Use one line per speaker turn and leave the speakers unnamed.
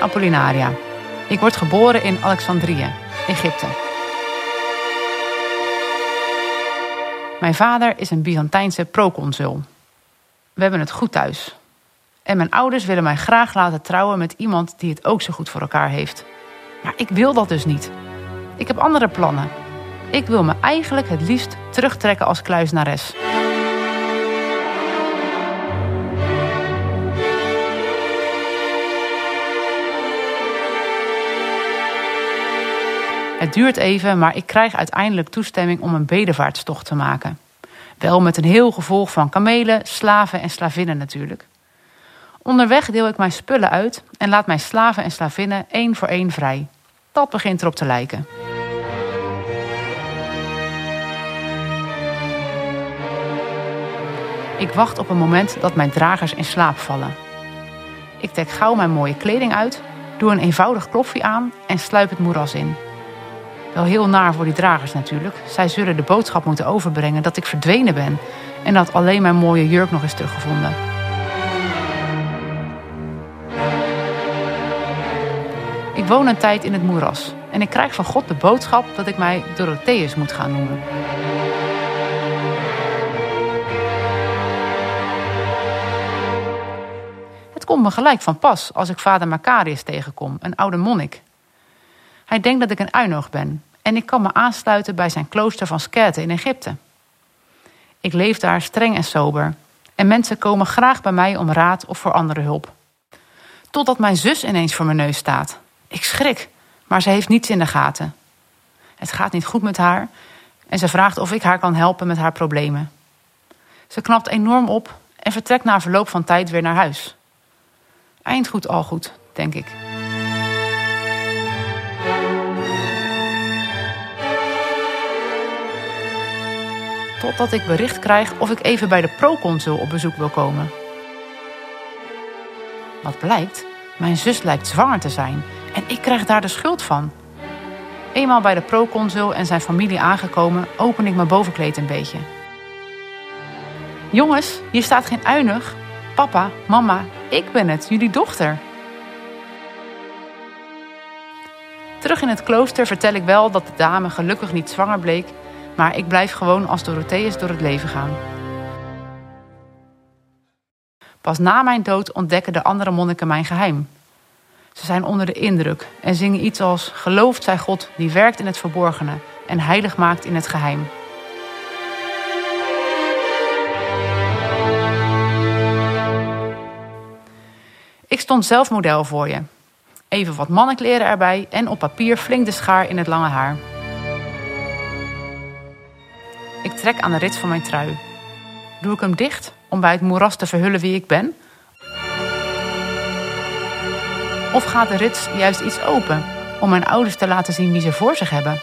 Apollinaria. Ik word geboren in Alexandrië, Egypte. Mijn vader is een Byzantijnse proconsul. We hebben het goed thuis. En mijn ouders willen mij graag laten trouwen met iemand die het ook zo goed voor elkaar heeft. Maar ik wil dat dus niet. Ik heb andere plannen. Ik wil me eigenlijk het liefst terugtrekken als kluisnares. Het duurt even, maar ik krijg uiteindelijk toestemming om een bedevaartstocht te maken. Wel met een heel gevolg van kamelen, slaven en slavinnen natuurlijk. Onderweg deel ik mijn spullen uit en laat mijn slaven en slavinnen één voor één vrij. Dat begint erop te lijken. Ik wacht op een moment dat mijn dragers in slaap vallen. Ik trek gauw mijn mooie kleding uit, doe een eenvoudig klofje aan en sluip het moeras in. Wel heel naar voor die dragers natuurlijk. Zij zullen de boodschap moeten overbrengen dat ik verdwenen ben en dat alleen mijn mooie jurk nog is teruggevonden. Ik woon een tijd in het moeras en ik krijg van God de boodschap dat ik mij Dorotheus moet gaan noemen. Het komt me gelijk van pas als ik vader Macarius tegenkom, een oude monnik. Hij denkt dat ik een uinoog ben en ik kan me aansluiten bij zijn klooster van Skerte in Egypte. Ik leef daar streng en sober en mensen komen graag bij mij om raad of voor andere hulp. Totdat mijn zus ineens voor mijn neus staat. Ik schrik, maar ze heeft niets in de gaten. Het gaat niet goed met haar en ze vraagt of ik haar kan helpen met haar problemen. Ze knapt enorm op en vertrekt na verloop van tijd weer naar huis. Eind goed al goed, denk ik. Totdat ik bericht krijg of ik even bij de proconsul op bezoek wil komen. Wat blijkt, mijn zus lijkt zwanger te zijn en ik krijg daar de schuld van. Eenmaal bij de proconsul en zijn familie aangekomen, open ik mijn bovenkleed een beetje. Jongens, hier staat geen uinig. Papa, mama, ik ben het, jullie dochter. Terug in het klooster vertel ik wel dat de dame gelukkig niet zwanger bleek, maar ik blijf gewoon als Dorotheus door het leven gaan. Pas na mijn dood ontdekken de andere monniken mijn geheim. Ze zijn onder de indruk en zingen iets als: Geloofd zij God die werkt in het verborgene en heilig maakt in het geheim. Ik stond zelf model voor je. Even wat mannenkleren erbij en op papier flink de schaar in het lange haar. Ik trek aan de rits van mijn trui. Doe ik hem dicht om bij het moeras te verhullen wie ik ben? Of gaat de rits juist iets open om mijn ouders te laten zien wie ze voor zich hebben?